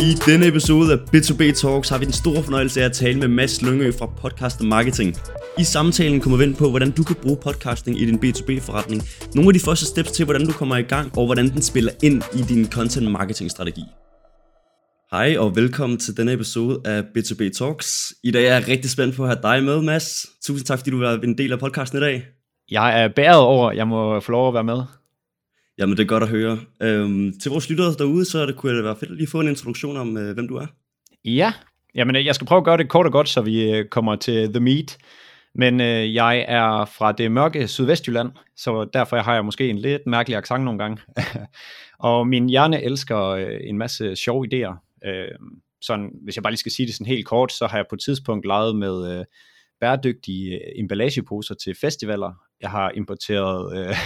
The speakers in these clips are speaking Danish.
I denne episode af B2B Talks har vi den store fornøjelse af at tale med Mads Lyngø fra Podcast Marketing. I samtalen kommer vi ind på, hvordan du kan bruge podcasting i din B2B-forretning, nogle af de første steps til, hvordan du kommer i gang, og hvordan den spiller ind i din content marketing strategi. Hej og velkommen til denne episode af B2B Talks. I dag er jeg rigtig spændt på at have dig med, Mads. Tusind tak, fordi du var en del af podcasten i dag. Jeg er bæret over, at jeg må få lov at være med. Jamen, det er godt at høre. Øhm, til vores lyttere derude, så det kunne det være fedt at lige få en introduktion om, øh, hvem du er. Ja, jamen øh, jeg skal prøve at gøre det kort og godt, så vi øh, kommer til The Meat. Men øh, jeg er fra det mørke Sydvestjylland, så derfor har jeg måske en lidt mærkelig accent nogle gange. og min hjerne elsker øh, en masse sjove idéer. Øh, sådan, hvis jeg bare lige skal sige det sådan helt kort, så har jeg på et tidspunkt leget med øh, bæredygtige øh, emballageposer til festivaler. Jeg har importeret øh,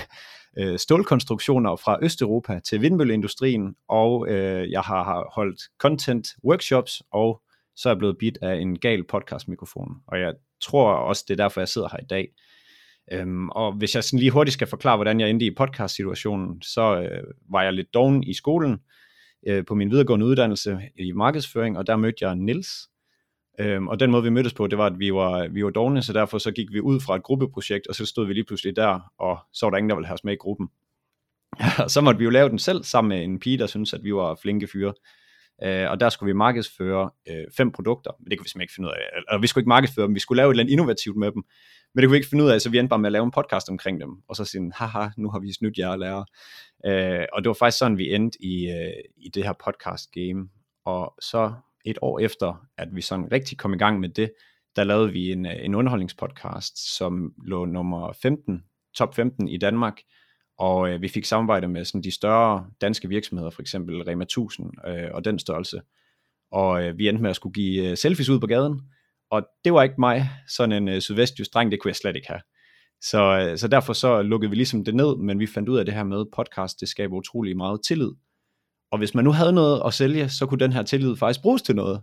øh, stålkonstruktioner fra Østeuropa til vindmølleindustrien, og øh, jeg har holdt content workshops, og så er jeg blevet bit af en gal podcast-mikrofon. Og jeg tror også, det er derfor, jeg sidder her i dag. Øhm, og hvis jeg sådan lige hurtigt skal forklare, hvordan jeg endte i podcast-situationen, så øh, var jeg lidt doven i skolen øh, på min videregående uddannelse i markedsføring, og der mødte jeg Nils, Øhm, og den måde vi mødtes på, det var, at vi var, vi var dogne, så derfor så gik vi ud fra et gruppeprojekt, og så stod vi lige pludselig der, og så var der ingen, der ville have os med i gruppen. så måtte vi jo lave den selv, sammen med en pige, der syntes, at vi var flinke fyre. Øh, og der skulle vi markedsføre øh, fem produkter, men det kunne vi simpelthen ikke finde ud af. Eller altså, vi skulle ikke markedsføre dem, vi skulle lave et eller andet innovativt med dem, men det kunne vi ikke finde ud af, så vi endte bare med at lave en podcast omkring dem, og så sige, haha, nu har vi snydt jer lærer. Øh, og det var faktisk sådan, vi endte i, øh, i det her podcast game. Og så et år efter, at vi sådan rigtig kom i gang med det, der lavede vi en, øh, en underholdningspodcast, som lå nummer 15, top 15 i Danmark, og øh, vi fik samarbejde med sådan de større danske virksomheder, for eksempel Rema 1000 øh, og den størrelse. Og øh, vi endte med at skulle give øh, selfies ud på gaden, og det var ikke mig, sådan en øh, sydvestjysk dreng, det kunne jeg slet ikke have. Så, øh, så derfor så lukkede vi ligesom det ned, men vi fandt ud af det her med podcast, det skaber utrolig meget tillid, og hvis man nu havde noget at sælge, så kunne den her tillid faktisk bruges til noget.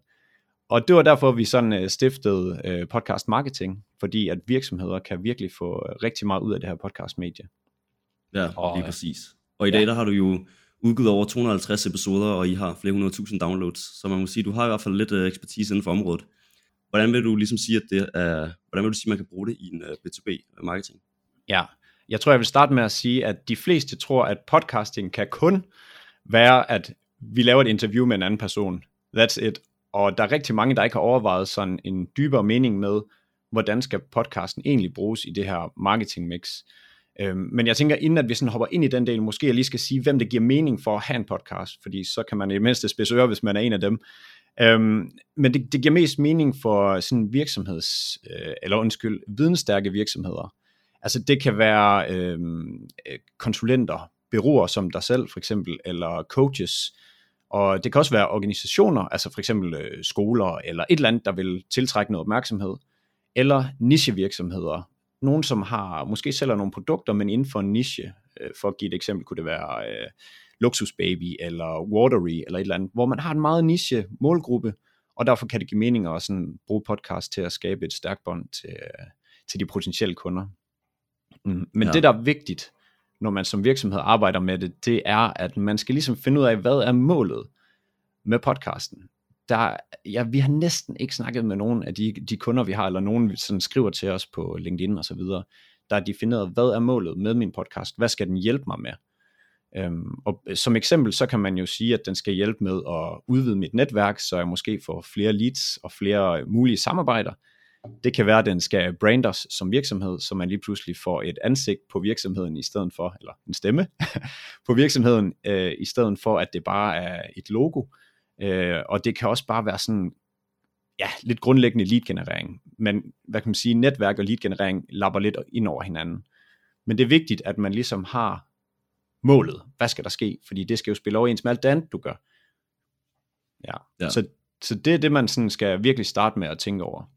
Og det var derfor, vi sådan øh, stiftede øh, podcast marketing, fordi at virksomheder kan virkelig få øh, rigtig meget ud af det her podcast medie. Ja, og, lige præcis. Og i dag der har du jo udgivet over 250 episoder, og I har flere hundrede tusind downloads, så man må sige, du har i hvert fald lidt ekspertise inden for området. Hvordan vil du ligesom sige, at det er, hvordan vil du sige, at man kan bruge det i en B2B marketing? Ja, jeg tror, jeg vil starte med at sige, at de fleste tror, at podcasting kan kun være, at vi laver et interview med en anden person. That's it. Og der er rigtig mange, der ikke har overvejet sådan en dybere mening med, hvordan skal podcasten egentlig bruges i det her marketing mix. Øhm, men jeg tænker, inden at vi sådan hopper ind i den del, måske jeg lige skal sige, hvem det giver mening for at have en podcast, fordi så kan man i det mindste spidse hvis man er en af dem. Øhm, men det, det giver mest mening for sådan virksomheds, øh, eller undskyld, vidensstærke virksomheder. Altså det kan være øhm, øh, konsulenter, byråer som dig selv for eksempel, eller coaches, og det kan også være organisationer, altså for eksempel øh, skoler, eller et eller andet, der vil tiltrække noget opmærksomhed, eller nichevirksomheder, nogen som har, måske sælger nogle produkter, men inden for en niche, øh, for at give et eksempel, kunne det være øh, Luxus Baby, eller Watery, eller et eller andet, hvor man har en meget niche målgruppe, og derfor kan det give mening at sådan bruge podcast til at skabe et stærkt bånd til, øh, til de potentielle kunder. Mm. Men ja. det, der er vigtigt, når man som virksomhed arbejder med det, det er, at man skal ligesom finde ud af, hvad er målet med podcasten. Der, ja, vi har næsten ikke snakket med nogen af de, de kunder, vi har, eller nogen, som skriver til os på LinkedIn og så videre, der er defineret, hvad er målet med min podcast? Hvad skal den hjælpe mig med? Øhm, og som eksempel, så kan man jo sige, at den skal hjælpe med at udvide mit netværk, så jeg måske får flere leads og flere mulige samarbejder. Det kan være, at den skal brandes som virksomhed, så man lige pludselig får et ansigt på virksomheden i stedet for, eller en stemme på virksomheden, øh, i stedet for, at det bare er et logo. Øh, og det kan også bare være sådan, ja, lidt grundlæggende lead-generering. Men hvad kan man sige, netværk og lead-generering lapper lidt ind over hinanden. Men det er vigtigt, at man ligesom har målet. Hvad skal der ske? Fordi det skal jo spille overens med alt det andet, du gør. Ja. ja. Så, så det er det, man sådan skal virkelig starte med at tænke over.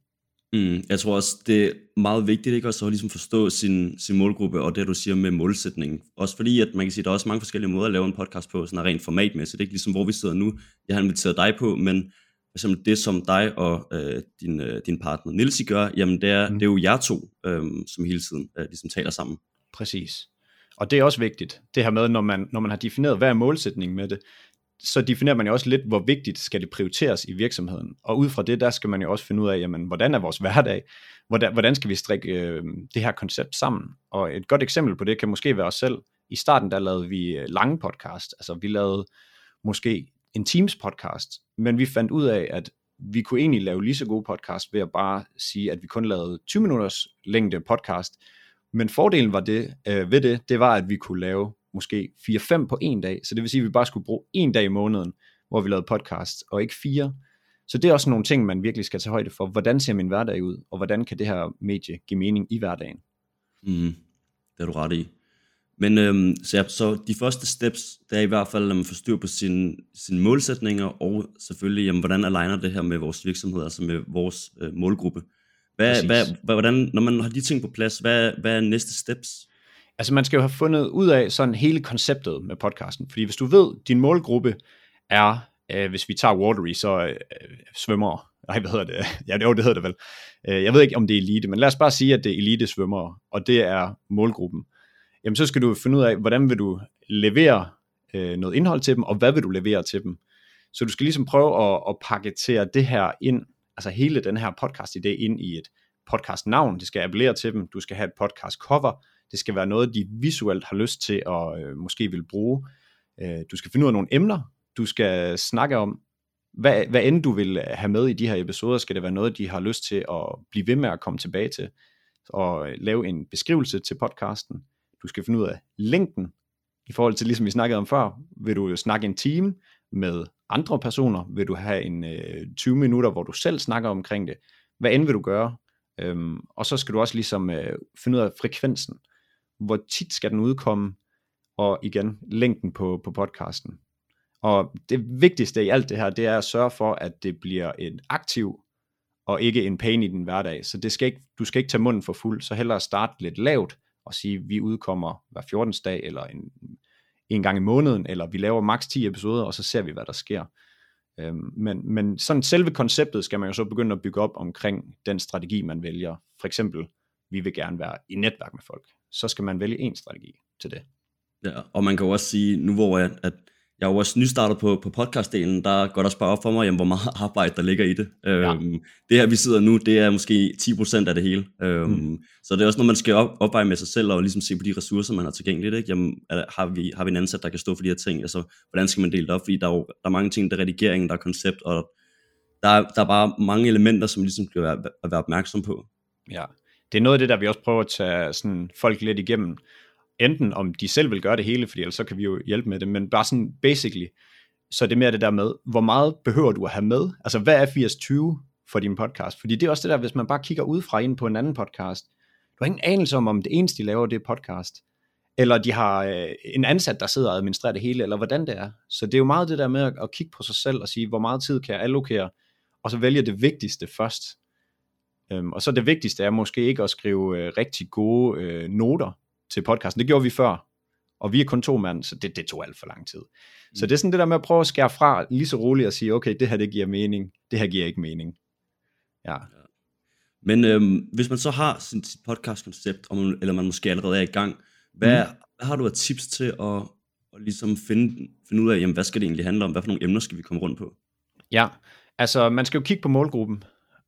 Mm, jeg tror også, det er meget vigtigt ikke også at ligesom forstå sin, sin målgruppe, og det du siger med målsætningen. Også fordi, at man kan sige, at der er også mange forskellige måder at lave en podcast på, sådan rent formatmæssigt. Ikke ligesom, hvor vi sidder nu. Jeg har inviteret dig på, men for eksempel det, som dig og øh, din, øh, din partner Nils gør, jamen det er, mm. det er jo jer to, øh, som hele tiden øh, ligesom taler sammen. Præcis. Og det er også vigtigt, det her med, når man, når man har defineret, hvad er målsætningen med det, så definerer man jo også lidt, hvor vigtigt skal det prioriteres i virksomheden. Og ud fra det, der skal man jo også finde ud af, jamen, hvordan er vores hverdag? Hvordan, hvordan skal vi strikke øh, det her koncept sammen? Og et godt eksempel på det kan måske være os selv. I starten, der lavede vi øh, lange podcast. Altså, vi lavede måske en Teams podcast, men vi fandt ud af, at vi kunne egentlig lave lige så gode podcast ved at bare sige, at vi kun lavede 20 minutters længde podcast. Men fordelen var det, øh, ved det, det var, at vi kunne lave måske 4-5 på en dag. Så det vil sige, at vi bare skulle bruge en dag i måneden, hvor vi lavede podcast, og ikke fire. Så det er også nogle ting, man virkelig skal tage højde for. Hvordan ser min hverdag ud, og hvordan kan det her medie give mening i hverdagen? Mm, det er du ret i. Men øhm, så, ja, så de første steps, det er i hvert fald, at man får styr på sine, sine målsætninger, og selvfølgelig, jamen, hvordan aligner det her med vores virksomhed, altså med vores øh, målgruppe. Hvad, hvad, hvordan, når man har de ting på plads, hvad, hvad er næste steps? Altså man skal jo have fundet ud af sådan hele konceptet med podcasten, fordi hvis du ved, din målgruppe er, øh, hvis vi tager Watery, så øh, svømmer, nej hvad hedder det, ja det, det hedder det vel, øh, jeg ved ikke om det er elite, men lad os bare sige, at det er elite svømmere, og det er målgruppen, jamen så skal du finde ud af, hvordan vil du levere øh, noget indhold til dem, og hvad vil du levere til dem. Så du skal ligesom prøve at, at paketere det her ind, altså hele den her podcast idé ind i et podcast navn, det skal appellere til dem, du skal have et podcast cover, det skal være noget, de visuelt har lyst til at øh, måske vil bruge. Øh, du skal finde ud af nogle emner, du skal snakke om, hvad, hvad end du vil have med i de her episoder, skal det være noget, de har lyst til at blive ved med at komme tilbage til, og øh, lave en beskrivelse til podcasten. Du skal finde ud af længden, i forhold til ligesom vi snakkede om før, vil du snakke en time med andre personer, vil du have en øh, 20 minutter, hvor du selv snakker omkring det, hvad end vil du gøre, øhm, og så skal du også ligesom øh, finde ud af frekvensen, hvor tit skal den udkomme, og igen, længden på, på podcasten. Og det vigtigste i alt det her, det er at sørge for, at det bliver en aktiv, og ikke en pain i din hverdag. Så det skal ikke, du skal ikke tage munden for fuld, så hellere starte lidt lavt, og sige, vi udkommer hver 14. dag, eller en, en gang i måneden, eller vi laver maks 10 episoder, og så ser vi, hvad der sker. Øhm, men, men sådan selve konceptet skal man jo så begynde at bygge op omkring den strategi, man vælger. For eksempel, vi vil gerne være i netværk med folk. Så skal man vælge en strategi til det. Ja, og man kan jo også sige, nu hvor jeg, at jeg er jo også nystartet på, på podcastdelen, der går der også bare op for mig, jamen, hvor meget arbejde der ligger i det. Ja. Øhm, det her, vi sidder nu, det er måske 10% af det hele. Øhm, mm. Så det er også noget, man skal op, opveje med sig selv, og ligesom se på de ressourcer, man har tilgængeligt. Ikke? Jamen, er, har, vi, har vi en ansat, der kan stå for de her ting? Altså, hvordan skal man dele det op? Fordi der er, jo, der er mange ting, der er redigering, der er koncept, og der er, der er bare mange elementer, som ligesom skal være, at være opmærksom på. Ja, det er noget af det, der vi også prøver at tage sådan folk lidt igennem enten om de selv vil gøre det hele, fordi ellers så kan vi jo hjælpe med det, men bare sådan basically, så det er mere det der med, hvor meget behøver du at have med? Altså hvad er 80-20 for din podcast? Fordi det er også det der, hvis man bare kigger udefra ind på en anden podcast, du har ingen anelse om, om det eneste, de laver, det er podcast. Eller de har øh, en ansat, der sidder og administrerer det hele, eller hvordan det er. Så det er jo meget det der med at, at kigge på sig selv og sige, hvor meget tid kan jeg allokere, og så vælge det vigtigste først. Øhm, og så det vigtigste er måske ikke at skrive øh, rigtig gode øh, noter, til podcasten. Det gjorde vi før, og vi er kun to mand, så det, det tog alt for lang tid. Mm. Så det er sådan det der med at prøve at skære fra lige så roligt og sige, okay, det her det giver mening, det her giver ikke mening. Ja. Men øhm, hvis man så har sin, sit podcast-koncept, eller man måske allerede er i gang, hvad, mm. hvad har du af tips til at, at ligesom finde, finde ud af, jamen, hvad skal det egentlig handle om? Hvad for nogle emner skal vi komme rundt på? Ja, altså man skal jo kigge på målgruppen,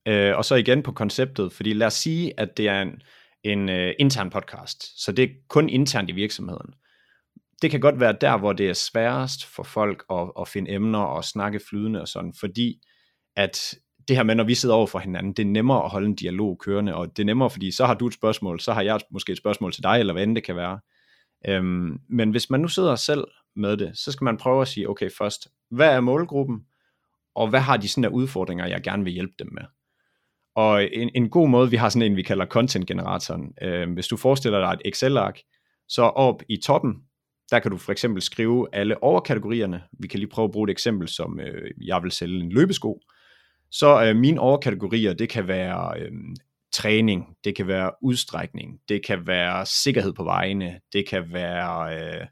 øh, og så igen på konceptet, fordi lad os sige, at det er en, en øh, intern podcast, så det er kun internt i virksomheden. Det kan godt være der, hvor det er sværest for folk at, at finde emner og snakke flydende og sådan, fordi at det her med, når vi sidder over for hinanden, det er nemmere at holde en dialog kørende, og det er nemmere, fordi så har du et spørgsmål, så har jeg måske et spørgsmål til dig, eller hvad end det kan være. Øhm, men hvis man nu sidder selv med det, så skal man prøve at sige, okay først, hvad er målgruppen, og hvad har de sådan der udfordringer, jeg gerne vil hjælpe dem med? Og en, en god måde, vi har sådan en, vi kalder content-generatoren. Øh, hvis du forestiller dig et Excel-ark, så op i toppen, der kan du for eksempel skrive alle overkategorierne. Vi kan lige prøve at bruge et eksempel, som øh, jeg vil sælge en løbesko. Så øh, mine overkategorier, det kan være øh, træning, det kan være udstrækning, det kan være sikkerhed på vejene, det kan være, øh,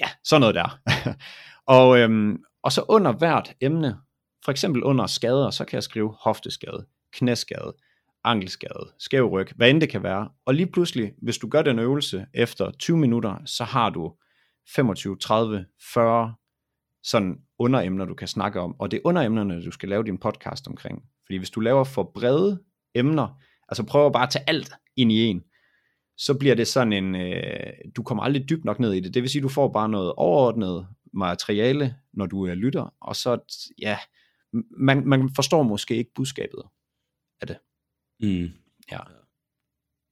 ja, sådan noget der. og, øh, og så under hvert emne, for eksempel under skader, så kan jeg skrive hofteskade, knæskade, ankelskade, skæv ryg, hvad end det kan være. Og lige pludselig, hvis du gør den øvelse efter 20 minutter, så har du 25, 30, 40 sådan underemner, du kan snakke om, og det er underemnerne, du skal lave din podcast omkring. Fordi hvis du laver for brede emner, altså prøver bare at tage alt ind i en, så bliver det sådan en, øh, du kommer aldrig dybt nok ned i det. Det vil sige, du får bare noget overordnet materiale, når du er lytter, og så, ja, man, man forstår måske ikke budskabet af det. Mm. Ja.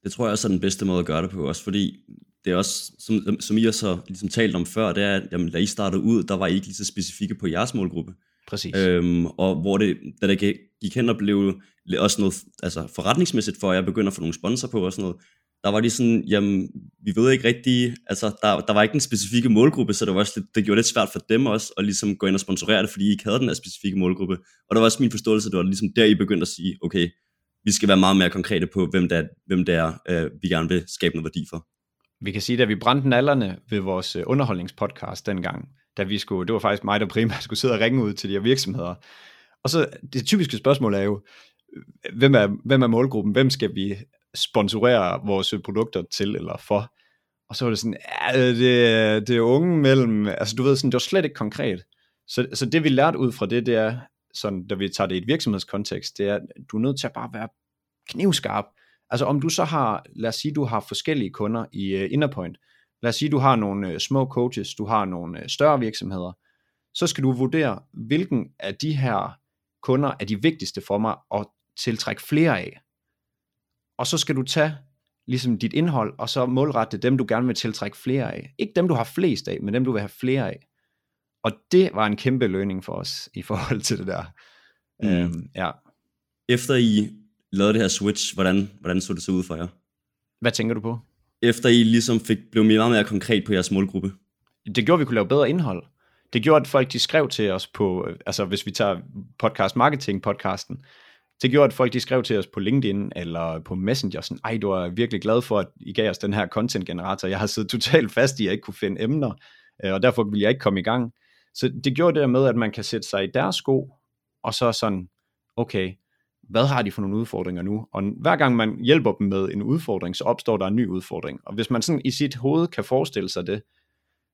Det tror jeg også er den bedste måde at gøre det på, også fordi det er også, som, som I også har ligesom talt om før, det er, at jamen, da I startede ud, der var I ikke lige så specifikke på jeres målgruppe. Præcis. Øhm, og hvor det, da det gik hen og blev også noget altså forretningsmæssigt for, at jeg begynder at få nogle sponsor på og sådan noget, der var de sådan, jamen, vi ved ikke rigtig, altså, der, der var ikke en specifikke målgruppe, så det, var også lidt, det gjorde det lidt svært for dem også, at ligesom gå ind og sponsorere det, fordi I ikke havde den her specifikke målgruppe. Og der var også min forståelse, det var ligesom der, I begyndte at sige, okay, vi skal være meget mere konkrete på, hvem det er, hvem det er øh, vi gerne vil skabe noget værdi for. Vi kan sige, at vi brændte nallerne ved vores øh, underholdningspodcast dengang, da vi skulle, det var faktisk mig, der primært skulle sidde og ringe ud til de her virksomheder. Og så det typiske spørgsmål er jo, øh, hvem er, hvem er målgruppen? Hvem skal vi sponsorere vores produkter til eller for? Og så var det sådan, ja, det, det er unge mellem, altså du ved sådan, det var slet ikke konkret. Så, så det vi lærte ud fra det, det er, sådan, da vi tager det i et virksomhedskontekst, det er, at du er nødt til at bare være knivskarp. Altså om du så har, lad os sige, du har forskellige kunder i uh, Innerpoint. Lad os sige, du har nogle uh, små coaches, du har nogle uh, større virksomheder. Så skal du vurdere, hvilken af de her kunder er de vigtigste for mig at tiltrække flere af. Og så skal du tage ligesom dit indhold, og så målrette dem, du gerne vil tiltrække flere af. Ikke dem, du har flest af, men dem, du vil have flere af. Og det var en kæmpe lønning for os i forhold til det der. Mm. Øhm, ja. Efter I lavede det her switch, hvordan, hvordan så det så ud for jer? Hvad tænker du på? Efter I ligesom fik, blev meget mere konkret på jeres målgruppe? Det gjorde, at vi kunne lave bedre indhold. Det gjorde, at folk de skrev til os på, altså hvis vi tager podcast marketing podcasten, det gjorde, at folk de skrev til os på LinkedIn eller på Messenger, sådan, ej, du er virkelig glad for, at I gav os den her content generator. Jeg har siddet totalt fast i, at jeg ikke kunne finde emner, øh, og derfor ville jeg ikke komme i gang. Så det gjorde det der med, at man kan sætte sig i deres sko, og så sådan, okay, hvad har de for nogle udfordringer nu? Og hver gang man hjælper dem med en udfordring, så opstår der en ny udfordring. Og hvis man sådan i sit hoved kan forestille sig det,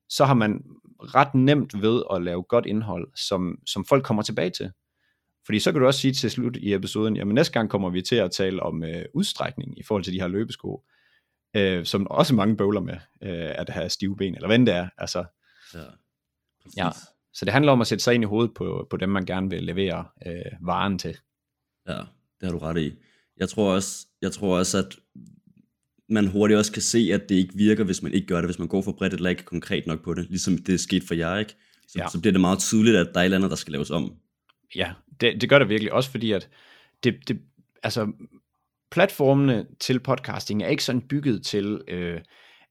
så har man ret nemt ved at lave godt indhold, som, som folk kommer tilbage til. Fordi så kan du også sige til slut i episoden, jamen næste gang kommer vi til at tale om øh, udstrækning i forhold til de her løbesko, øh, som også mange bøvler med, øh, at have stive ben, eller hvad det er. Altså, ja, ja, så det handler om at sætte sig ind i hovedet på, på dem, man gerne vil levere øh, varen til. Ja, det har du ret i. Jeg tror også, jeg tror også at man hurtigt også kan se, at det ikke virker, hvis man ikke gør det, hvis man går for bredt eller ikke konkret nok på det, ligesom det er sket for jer, ikke? Så, ja. så bliver det meget tydeligt, at der er et eller andet, der skal laves om. Ja, det, det gør det virkelig også, fordi at det, det, altså, platformene til podcasting er ikke sådan bygget til, øh,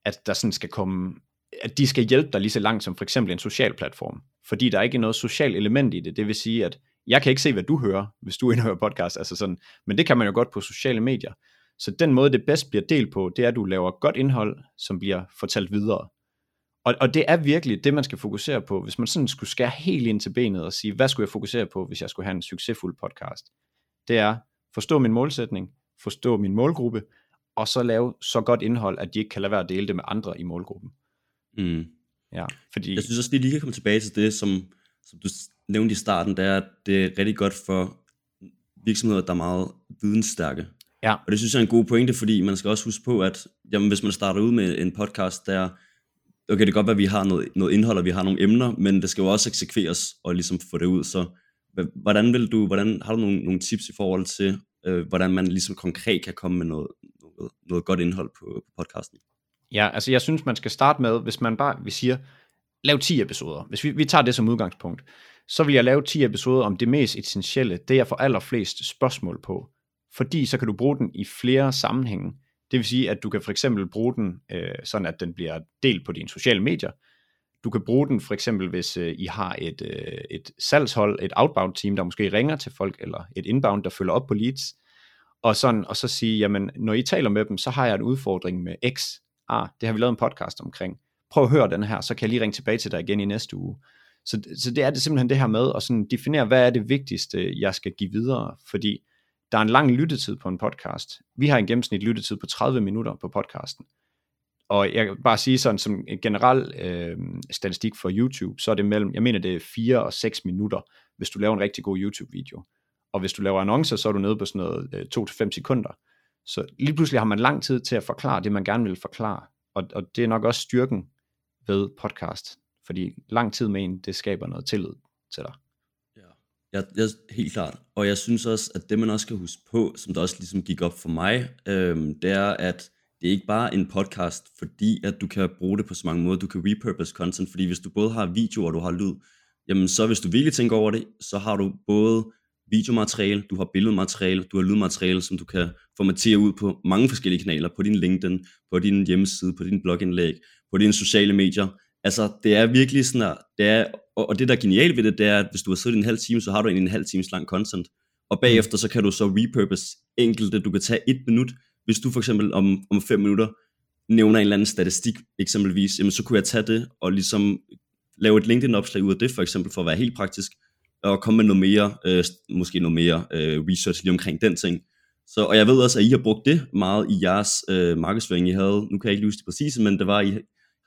at der sådan skal komme, at de skal hjælpe dig lige så langt som for eksempel en social platform, fordi der er ikke noget socialt element i det. Det vil sige, at jeg kan ikke se, hvad du hører, hvis du indhører podcast, altså sådan, men det kan man jo godt på sociale medier. Så den måde, det bedst bliver delt på, det er, at du laver godt indhold, som bliver fortalt videre. Og, og det er virkelig det, man skal fokusere på. Hvis man sådan skulle skære helt ind til benet og sige, hvad skulle jeg fokusere på, hvis jeg skulle have en succesfuld podcast? Det er forstå min målsætning, forstå min målgruppe, og så lave så godt indhold, at de ikke kan lade være at dele det med andre i målgruppen. Mm. Ja, fordi... Jeg synes også, det lige kan komme tilbage til det, som, som du nævnte i starten, det er, at det er rigtig godt for virksomheder, der er meget vidensstærke. Ja. Og det synes jeg er en god pointe, fordi man skal også huske på, at jamen, hvis man starter ud med en podcast, der okay, det kan godt være, at vi har noget, noget indhold, og vi har nogle emner, men det skal jo også eksekveres og ligesom få det ud. Så hvordan vil du, hvordan har du nogle, nogle tips i forhold til, øh, hvordan man ligesom konkret kan komme med noget, noget, noget godt indhold på, på podcasten? Ja, altså jeg synes, man skal starte med, hvis man bare, vi siger, lav 10 episoder. Hvis vi, vi tager det som udgangspunkt, så vil jeg lave 10 episoder om det mest essentielle, det jeg får allerflest spørgsmål på. Fordi så kan du bruge den i flere sammenhænge. Det vil sige, at du kan for eksempel bruge den, øh, sådan at den bliver delt på dine sociale medier. Du kan bruge den for eksempel, hvis øh, I har et, øh, et salgshold, et outbound team, der måske ringer til folk, eller et inbound, der følger op på leads, og, sådan, og så sige, jamen, når I taler med dem, så har jeg en udfordring med X. Ah, det har vi lavet en podcast omkring. Prøv at høre den her, så kan jeg lige ringe tilbage til dig igen i næste uge. Så, så det er det simpelthen det her med at sådan definere, hvad er det vigtigste, øh, jeg skal give videre, fordi der er en lang lyttetid på en podcast. Vi har en gennemsnit lyttetid på 30 minutter på podcasten. Og jeg kan bare sige sådan, som en generel øh, statistik for YouTube, så er det mellem, jeg mener det er 4 og 6 minutter, hvis du laver en rigtig god YouTube-video. Og hvis du laver annoncer, så er du nede på sådan noget øh, 2-5 sekunder. Så lige pludselig har man lang tid til at forklare det, man gerne vil forklare. Og, og det er nok også styrken ved podcast. Fordi lang tid med en, det skaber noget tillid til dig. Ja, jeg, jeg, helt klart. Og jeg synes også, at det man også skal huske på, som der også ligesom gik op for mig, øhm, det er, at det er ikke bare en podcast, fordi at du kan bruge det på så mange måder. Du kan repurpose content, fordi hvis du både har video og du har lyd, jamen så hvis du virkelig tænker over det, så har du både videomateriale, du har billedmateriale, du har lydmateriale, som du kan formatere ud på mange forskellige kanaler, på din LinkedIn, på din hjemmeside, på din blogindlæg, på dine sociale medier. Altså, det er virkelig sådan, at det er, og det der er genialt ved det, det er, at hvis du har siddet en halv time, så har du en halv times lang content. Og bagefter, så kan du så repurpose enkelte, du kan tage et minut, hvis du for eksempel om, om fem minutter nævner en eller anden statistik eksempelvis, jamen så kunne jeg tage det og ligesom lave et LinkedIn-opslag ud af det for eksempel, for at være helt praktisk, og komme med noget mere, øh, måske noget mere øh, research lige omkring den ting. Så, og jeg ved også, at I har brugt det meget i jeres øh, markedsføring. I havde, nu kan jeg ikke huske det præcise, men det var, I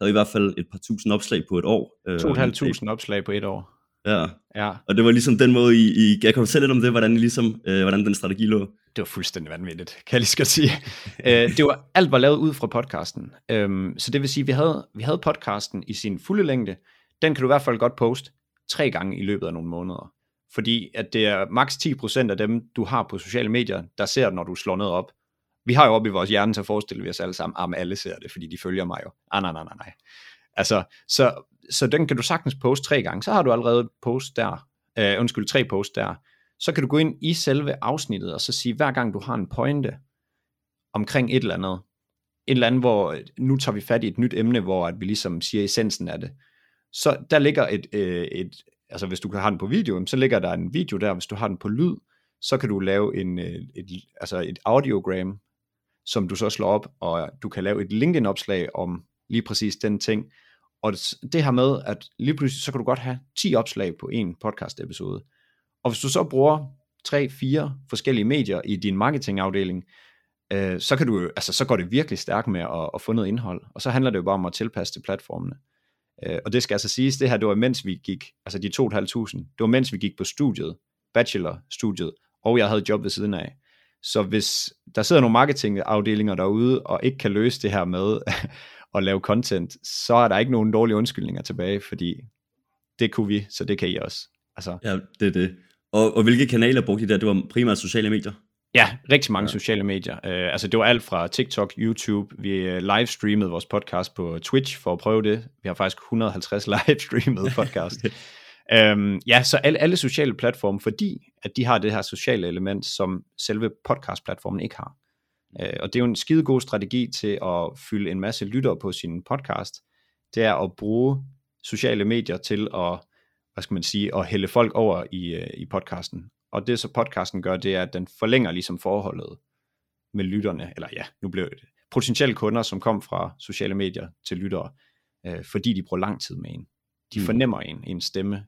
havde i hvert fald et par tusind opslag på et år. Øh, 2.500 opslag på et år. Ja. ja, og det var ligesom den måde, I, I jeg kan fortælle lidt om det, hvordan, I ligesom, øh, hvordan den strategi lå. Det var fuldstændig vanvittigt, kan jeg lige skal sige. øh, det var, alt var lavet ud fra podcasten. Øhm, så det vil sige, vi havde, vi havde podcasten i sin fulde længde. Den kan du i hvert fald godt poste tre gange i løbet af nogle måneder. Fordi at det er maks 10% af dem, du har på sociale medier, der ser når du slår noget op. Vi har jo op i vores hjerne så forestiller vi os alle sammen, at alle ser det, fordi de følger mig jo. Ah, nej, nej, nej, nej. Altså, så, så den kan du sagtens poste tre gange. Så har du allerede post der, øh, undskyld, tre post der. Så kan du gå ind i selve afsnittet, og så sige, hver gang du har en pointe omkring et eller andet, et eller andet, hvor nu tager vi fat i et nyt emne, hvor at vi ligesom siger essensen af det. Så der ligger et, øh, et altså hvis du kan have den på video, så ligger der en video der, hvis du har den på lyd, så kan du lave en, øh, et, altså et audiogram, som du så slår op, og du kan lave et LinkedIn-opslag om lige præcis den ting. Og det her med, at lige pludselig, så kan du godt have 10 opslag på en podcast-episode. Og hvis du så bruger 3-4 forskellige medier i din marketingafdeling, øh, så, kan du, altså, så går det virkelig stærkt med at, at få noget indhold. Og så handler det jo bare om at tilpasse til platformene. Øh, og det skal altså siges, det her, det var mens vi gik, altså de 2.500, det var mens vi gik på studiet, bachelor-studiet, og jeg havde job ved siden af. Så hvis der sidder nogle marketingafdelinger derude, og ikke kan løse det her med at lave content, så er der ikke nogen dårlige undskyldninger tilbage, fordi det kunne vi, så det kan I også. Altså. Ja, det er det. Og, og hvilke kanaler brugte I der? Det var primært sociale medier? Ja, rigtig mange ja. sociale medier. Uh, altså det var alt fra TikTok, YouTube. Vi uh, livestreamede vores podcast på Twitch for at prøve det. Vi har faktisk 150 livestreamede podcast. um, ja, så alle, alle sociale platforme, fordi at de har det her sociale element, som selve podcastplatformen ikke har. Uh, og det er jo en skide god strategi til at fylde en masse lyttere på sin podcast. Det er at bruge sociale medier til at, hvad skal man sige, at hælde folk over i, uh, i podcasten. Og det så podcasten gør, det er, at den forlænger ligesom forholdet med lytterne, eller ja, nu blev det potentielle kunder, som kom fra sociale medier til lyttere, øh, fordi de bruger lang tid med en. De mm. fornemmer en, en stemme.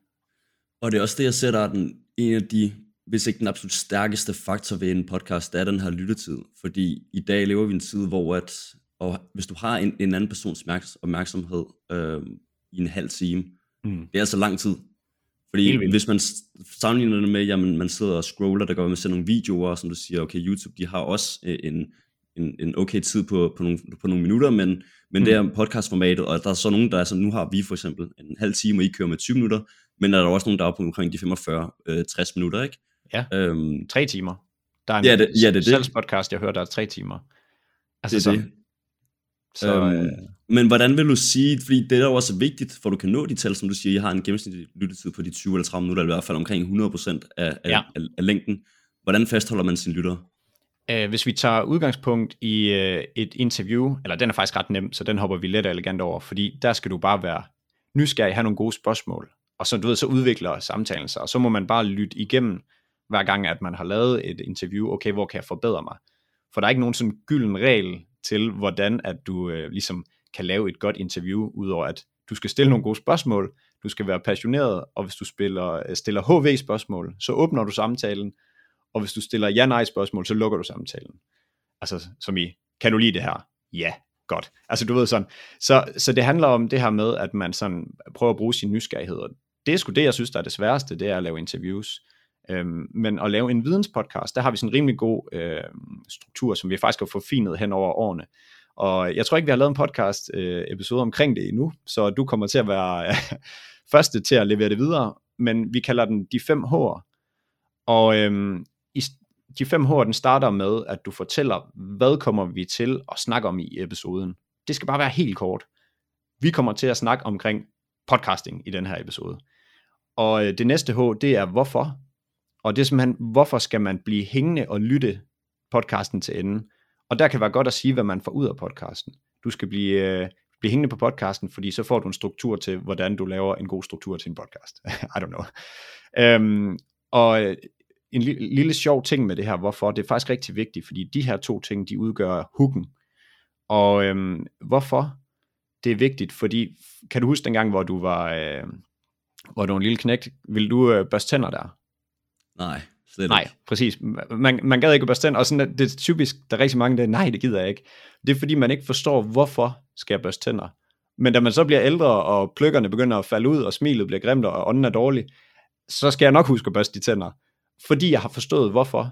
Og det er også det, jeg ser, der er den, en af de, hvis ikke den absolut stærkeste faktor ved en podcast, det er den her lyttetid. Fordi i dag lever vi en tid, hvor at, og hvis du har en, en anden persons opmærksomhed øh, i en halv time, mm. det er altså lang tid. Fordi hvis man sammenligner det med, at man sidder og scroller, der går med sådan nogle videoer, som du siger, okay, YouTube, de har også øh, en, en, en okay tid på, på, nogle, på nogle minutter, men, men mm. det er podcastformatet, og der er så nogen, der er sådan, nu har vi for eksempel en halv time, og I kører med 20 minutter, men der er der også nogen, der er på omkring de 45-60 øh, minutter, ikke? Ja, øhm, tre timer. Der er en ja, det, ja, det, det. podcast, jeg hører, der er tre timer. Altså det er det. Så, øhm, øh... Men hvordan vil du sige, fordi det er jo også vigtigt, for du kan nå de tal, som du siger, jeg har en gennemsnitlig lyttetid på de 20 eller 30 minutter, eller i hvert fald omkring 100% af, af, ja. af, af længden. Hvordan fastholder man sin lytter? Uh, hvis vi tager udgangspunkt i uh, et interview, eller den er faktisk ret nem, så den hopper vi let og elegant over, fordi der skal du bare være nysgerrig, have nogle gode spørgsmål, og så, du ved, så udvikler samtalen sig, og så må man bare lytte igennem, hver gang at man har lavet et interview, okay, hvor kan jeg forbedre mig? For der er ikke nogen sådan gylden regel til, hvordan at du øh, ligesom kan lave et godt interview, udover at du skal stille nogle gode spørgsmål, du skal være passioneret, og hvis du spiller, øh, stiller HV-spørgsmål, så åbner du samtalen, og hvis du stiller ja-nej-spørgsmål, så lukker du samtalen. Altså som i, kan du lide det her? Ja. godt. Altså du ved sådan, så, så det handler om det her med, at man sådan prøver at bruge sin nysgerrighed, og det er sgu det, jeg synes, der er det sværeste, det er at lave interviews. Øhm, men at lave en videnspodcast, der har vi sådan en rimelig god øh, struktur, som vi faktisk har forfinet hen over årene. Og jeg tror ikke, vi har lavet en podcast øh, episode omkring det endnu, så du kommer til at være øh, første til at levere det videre, men vi kalder den de 5 H'er. Og øhm, i, de 5 H'er, den starter med, at du fortæller, hvad kommer vi til at snakke om i episoden. Det skal bare være helt kort. Vi kommer til at snakke omkring podcasting i den her episode. Og øh, det næste H, det er hvorfor. Og det er simpelthen, hvorfor skal man blive hængende og lytte podcasten til enden? Og der kan være godt at sige, hvad man får ud af podcasten. Du skal blive, øh, blive hængende på podcasten, fordi så får du en struktur til, hvordan du laver en god struktur til en podcast. I don't know. Øhm, og øh, en lille, lille sjov ting med det her, hvorfor, det er faktisk rigtig vigtigt, fordi de her to ting, de udgør hooken. Og øhm, hvorfor det er vigtigt, fordi, kan du huske dengang, hvor du var, øh, hvor du var en lille knægt, vil du øh, børste tænder der? Nej, slet Nej, ikke. præcis. Man, man gad ikke at børste tænder, og sådan, det er typisk, der er rigtig mange, der nej, det gider jeg ikke. Det er fordi, man ikke forstår, hvorfor skal jeg børste tænder. Men da man så bliver ældre, og pløkkerne begynder at falde ud, og smilet bliver grimt, og ånden er dårlig, så skal jeg nok huske at børste de tænder. Fordi jeg har forstået, hvorfor.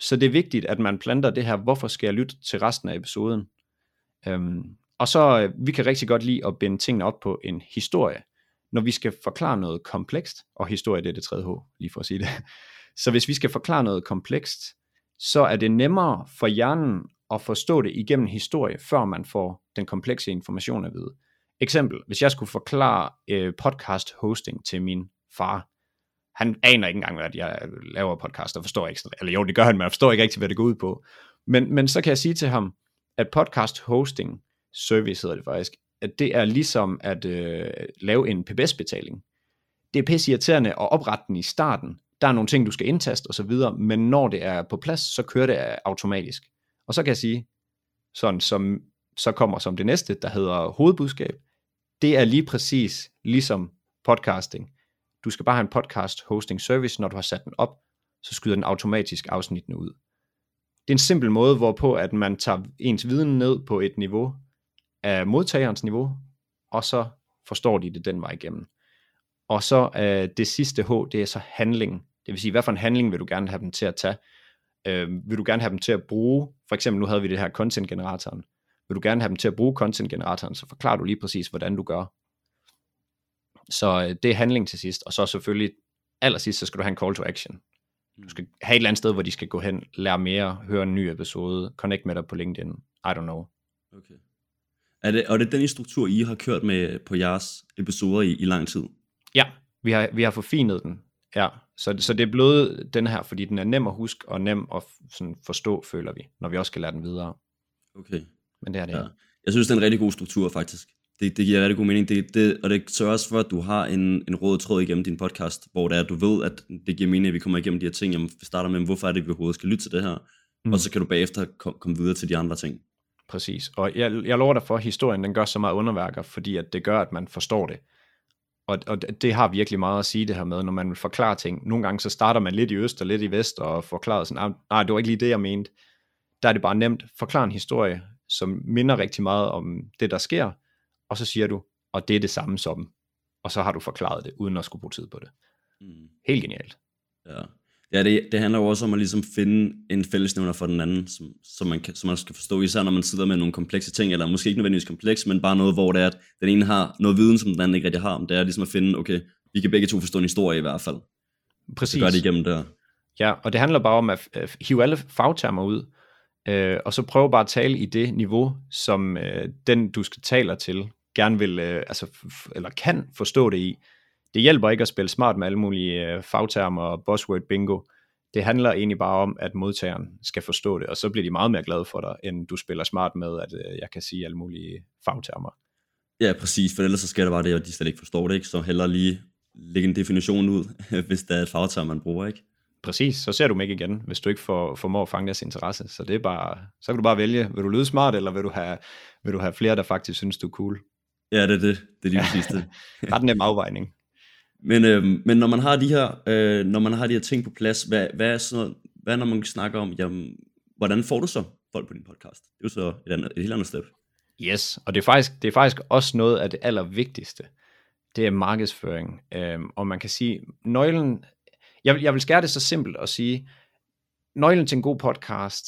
Så det er vigtigt, at man planter det her, hvorfor skal jeg lytte til resten af episoden. Øhm, og så, øh, vi kan rigtig godt lide at binde tingene op på en historie, når vi skal forklare noget komplekst, og historie det er det tredje H, lige for at sige det. Så hvis vi skal forklare noget komplekst, så er det nemmere for hjernen at forstå det igennem historie, før man får den komplekse information at vide. Eksempel, hvis jeg skulle forklare øh, podcast hosting til min far, han aner ikke engang, at jeg laver podcast, og forstår ikke, eller jo, det gør han, men jeg forstår ikke rigtig, hvad det går ud på. Men, men så kan jeg sige til ham, at podcast hosting service hedder det faktisk, at det er ligesom at øh, lave en PBS-betaling. Det er pisse irriterende at oprette den i starten. Der er nogle ting, du skal indtaste osv., men når det er på plads, så kører det automatisk. Og så kan jeg sige, sådan som så kommer som det næste, der hedder hovedbudskab. Det er lige præcis ligesom podcasting. Du skal bare have en podcast hosting service, når du har sat den op, så skyder den automatisk afsnittene ud. Det er en simpel måde, hvorpå at man tager ens viden ned på et niveau af modtagerens niveau, og så forstår de det den vej igennem. Og så øh, det sidste H, det er så handling. Det vil sige, hvad for en handling vil du gerne have dem til at tage? Øh, vil du gerne have dem til at bruge, for eksempel nu havde vi det her content generatoren. Vil du gerne have dem til at bruge content generatoren, så forklarer du lige præcis, hvordan du gør. Så øh, det er handling til sidst, og så selvfølgelig allersidst, så skal du have en call to action. Du skal have et eller andet sted, hvor de skal gå hen, lære mere, høre en ny episode, connect med dig på LinkedIn, I don't know. Okay. Er det, og er det den struktur, I har kørt med på jeres episoder i, i lang tid? Ja, vi har, vi har forfinet den. Ja, så, så det er blevet den her, fordi den er nem at huske og nem at sådan forstå, føler vi, når vi også skal lære den videre. Okay. Men det er det Ja. Jeg synes, det er en rigtig god struktur, faktisk. Det, det giver rigtig god mening. Det, det, og det sørger også for, at du har en, en rød tråd igennem din podcast, hvor det er, at du ved, at det giver mening, at vi kommer igennem de her ting. Jamen, vi starter med, hvorfor er det, at vi overhovedet skal lytte til det her? Mm. Og så kan du bagefter kom, komme videre til de andre ting. Præcis. Og jeg, jeg lover dig for, at historien den gør så meget underværker, fordi at det gør, at man forstår det. Og, og det- har virkelig meget at sige det her med, når man vil forklare ting. Nogle gange så starter man lidt i øst og lidt i vest og forklarer sådan, "Ah, nej, det var ikke lige det, jeg mente. Der er det bare nemt. Forklar en historie, som minder rigtig meget om det, der sker, og så siger du, og det er det samme som, og så har du forklaret det, uden at skulle bruge tid på det. Mm. Helt genialt. Ja, ja det, det handler jo også om at ligesom finde en fællesnævner for den anden, som, som, man kan, som man skal forstå, især når man sidder med nogle komplekse ting, eller måske ikke nødvendigvis kompleks, men bare noget, hvor det er, at den ene har noget viden, som den anden ikke rigtig har. Det er ligesom at finde, okay, vi kan begge to forstå en historie i hvert fald. Præcis. Så gør det igennem der. Ja, og det handler bare om at hive alle fagtermer ud, øh, og så prøve bare at tale i det niveau, som øh, den, du skal taler til, gerne vil, øh, altså, eller kan forstå det i. Det hjælper ikke at spille smart med alle mulige øh, fagtermer og buzzword bingo. Det handler egentlig bare om, at modtageren skal forstå det, og så bliver de meget mere glade for dig, end du spiller smart med, at øh, jeg kan sige alle mulige fagtermer. Ja, præcis, for ellers så sker der bare det, at de slet ikke forstår det, ikke? Så hellere lige lægge en definition ud, hvis der er et fagterm, man bruger, ikke? Præcis, så ser du dem ikke igen, hvis du ikke får, formår at fange deres interesse. Så det er bare, så kan du bare vælge, vil du lyde smart, eller vil du have, vil du have flere, der faktisk synes, du er cool. Ja, det er det. Det er lige præcis det. Ret nem afvejning. Men, øh, men når man har de her, øh, når man har de her ting på plads, hvad, hvad er så, hvad når man snakker om, jamen, hvordan får du så folk på din podcast? Det er jo så et, andet, et helt andet step. Yes, og det er faktisk, det er faktisk også noget af det allervigtigste. Det er markedsføring. Øhm, og man kan sige, nøglen, jeg jeg vil skære det så simpelt og sige, nøglen til en god podcast,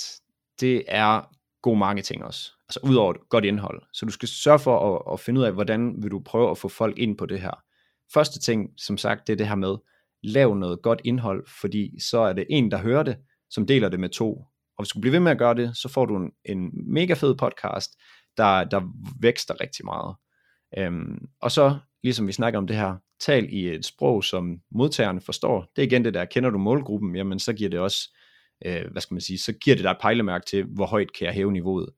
det er god marketing også. Altså udover godt indhold. Så du skal sørge for at, at finde ud af, hvordan vil du prøve at få folk ind på det her. Første ting, som sagt, det er det her med, lav noget godt indhold, fordi så er det en, der hører det, som deler det med to. Og hvis du bliver ved med at gøre det, så får du en, en mega fed podcast, der, der vækster rigtig meget. Øhm, og så, ligesom vi snakker om det her, tal i et sprog, som modtagerne forstår. Det er igen det der, kender du målgruppen, jamen så giver det også, øh, hvad skal man sige, så giver det dig et pejlemærke til, hvor højt kan jeg hæve niveauet.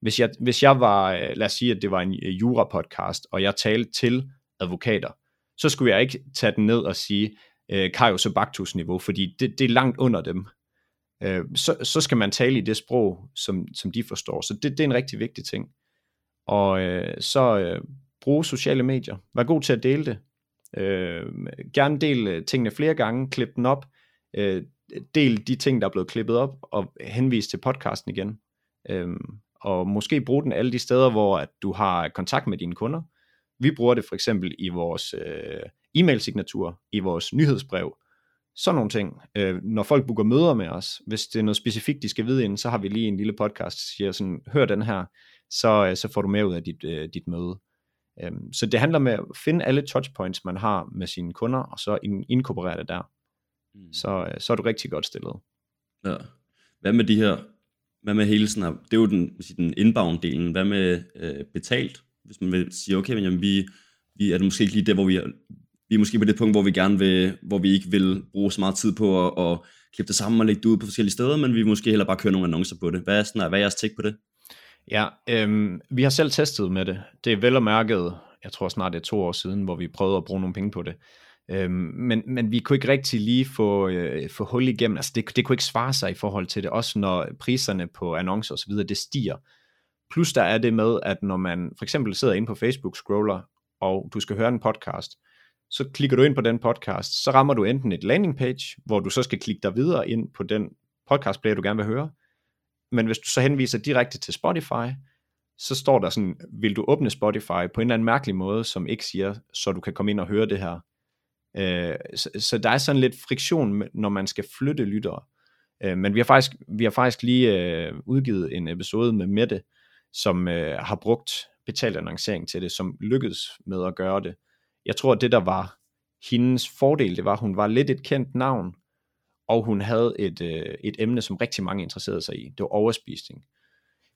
Hvis jeg, hvis jeg var, øh, lad os sige, at det var en øh, jura-podcast, og jeg talte til advokater, så skulle jeg ikke tage den ned og sige, øh, Kajus og Baktus niveau, fordi det, det er langt under dem. Øh, så, så skal man tale i det sprog, som, som de forstår. Så det, det er en rigtig vigtig ting. Og øh, så øh, bruge sociale medier. Vær god til at dele det. Øh, gerne del øh, tingene flere gange, klip den op, øh, del de ting, der er blevet klippet op, og henvis til podcasten igen. Øh, og måske bruge den alle de steder, hvor at du har kontakt med dine kunder. Vi bruger det for eksempel i vores øh, e-mail-signatur, i vores nyhedsbrev, sådan nogle ting. Øh, når folk booker møder med os, hvis det er noget specifikt, de skal vide inden, så har vi lige en lille podcast, der siger sådan, hør den her, så, øh, så får du mere ud af dit, øh, dit møde. Øh, så det handler med at finde alle touchpoints, man har med sine kunder, og så inkorporere det der. Mm. Så, øh, så er du rigtig godt stillet. Ja. Hvad med de her, hvad med hele sådan her, det er jo den, den inbound-delen, hvad med øh, betalt? Hvis man vil sige, okay, men jamen, vi, vi er det måske ikke lige der, hvor vi vi er måske på det punkt, hvor vi gerne vil, hvor vi ikke vil bruge så meget tid på at, at klippe det sammen og lægge det ud på forskellige steder, men vi vil måske heller bare køre nogle annoncer på det. Hvad er, sådan, hvad er jeres tæk på det? Ja, øhm, vi har selv testet med det. Det er vel og mærket, jeg tror snart det er to år siden, hvor vi prøvede at bruge nogle penge på det. Øhm, men, men vi kunne ikke rigtig lige få, øh, få hul igennem. Altså det, det kunne ikke svare sig i forhold til det, også når priserne på annoncer osv., det stiger. Plus der er det med, at når man for eksempel sidder inde på Facebook scroller, og du skal høre en podcast, så klikker du ind på den podcast, så rammer du enten et landing page, hvor du så skal klikke dig videre ind på den podcast player, du gerne vil høre. Men hvis du så henviser direkte til Spotify, så står der sådan, vil du åbne Spotify på en eller anden mærkelig måde, som ikke siger, så du kan komme ind og høre det her. Øh, så, så der er sådan lidt friktion, når man skal flytte lyttere. Øh, men vi har faktisk, vi har faktisk lige øh, udgivet en episode med Mette, som øh, har brugt betalt annoncering til det, som lykkedes med at gøre det jeg tror, at det der var hendes fordel, det var, at hun var lidt et kendt navn, og hun havde et, øh, et emne, som rigtig mange interesserede sig i. Det var overspisning.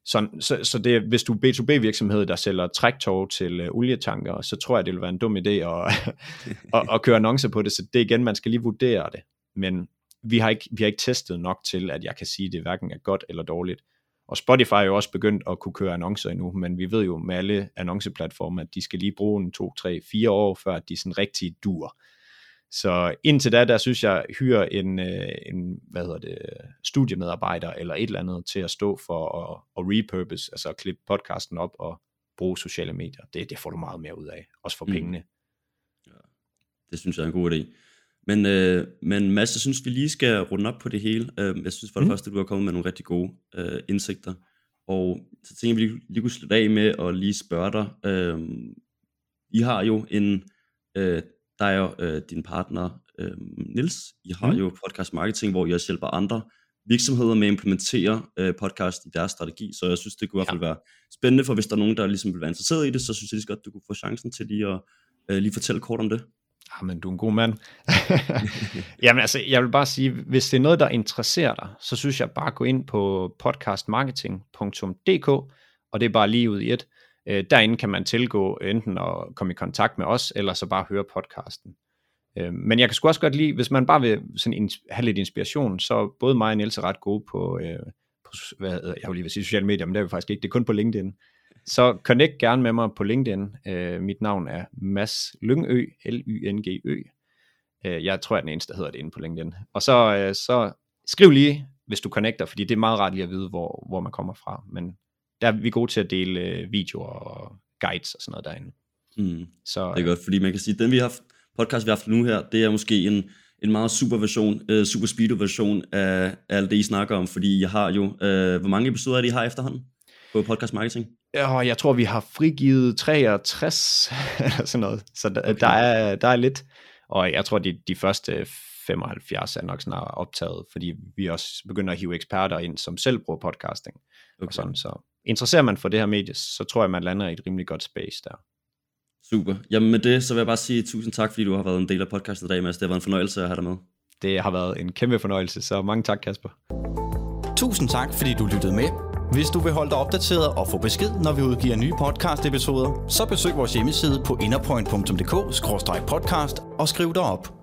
Så, så, så det, hvis du er B2B virksomhed, der sælger træktog til øh, olietanker, så tror jeg, det vil være en dum idé at, at, at køre annoncer på det. Så det igen, man skal lige vurdere det. Men vi har, ikke, vi har ikke testet nok til, at jeg kan sige, at det hverken er godt eller dårligt. Og Spotify er jo også begyndt at kunne køre annoncer endnu, men vi ved jo med alle annonceplatforme, at de skal lige bruge en 2, 3, 4 år, før de sådan rigtig dur. Så indtil da, der synes jeg, hyre en, øh, en hvad hedder det, studiemedarbejder eller et eller andet til at stå for at, at repurpose, altså at klippe podcasten op og bruge sociale medier. Det, det får du meget mere ud af, også for mm. pengene. Ja, det synes jeg er en god idé. Men, øh, men Mads, jeg synes, vi lige skal runde op på det hele. Øh, jeg synes for det mm. første, at du har kommet med nogle rigtig gode øh, indsigter. Og så tænker jeg, at vi lige kunne slutte af med at lige spørge dig. Øh, I har jo en, øh, der er jo øh, din partner, øh, Nils. I har mm. jo podcast marketing, hvor I også hjælper andre virksomheder med at implementere øh, podcast i deres strategi. Så jeg synes, det kunne i hvert fald være spændende, for hvis der er nogen, der ligesom vil være interesseret i det, så synes jeg lige godt, du kunne få chancen til lige at øh, lige fortælle kort om det. Jamen, du er en god mand. Jamen altså, jeg vil bare sige, hvis det er noget, der interesserer dig, så synes jeg bare gå ind på podcastmarketing.dk, og det er bare lige ud i et. Øh, derinde kan man tilgå enten at komme i kontakt med os, eller så bare høre podcasten. Øh, men jeg kan sgu også godt lide, hvis man bare vil sådan have lidt inspiration, så både mig og Niels er ret gode på, øh, på hvad, jeg vil lige vil sige sociale medier, men det er vi faktisk ikke, det er kun på LinkedIn. Så connect gerne med mig på LinkedIn. Uh, mit navn er Mads Lyngø, L-Y-N-G-Ø. Uh, jeg tror, jeg er den eneste, der hedder det inde på LinkedIn. Og så, uh, så skriv lige, hvis du connecter, fordi det er meget rart lige at vide, hvor, hvor man kommer fra. Men der er vi gode til at dele uh, videoer og guides og sådan noget derinde. Mm. Så, det er godt, fordi man kan sige, at den vi har haft, podcast, vi har haft nu her, det er måske en, en meget super version, uh, super speedo version af, af alt det, I snakker om, fordi jeg har jo, uh, hvor mange episoder er det, I har efterhånden? På podcast marketing? Ja, jeg tror, vi har frigivet 63 eller sådan noget. Så der, okay. der, er, der er lidt. Og jeg tror, de, de første 75 er nok snart optaget, fordi vi også begynder at hive eksperter ind, som selv bruger podcasting. Okay. Og sådan, så interesserer man for det her medie, så tror jeg, man lander i et rimelig godt space der. Super. Jamen med det, så vil jeg bare sige tusind tak, fordi du har været en del af podcastet i dag, Mads. Det har været en fornøjelse at have dig med. Det har været en kæmpe fornøjelse, så mange tak, Kasper. Tusind tak, fordi du lyttede med. Hvis du vil holde dig opdateret og få besked, når vi udgiver nye podcast-episoder, så besøg vores hjemmeside på innerpoint.dk-podcast og skriv dig op.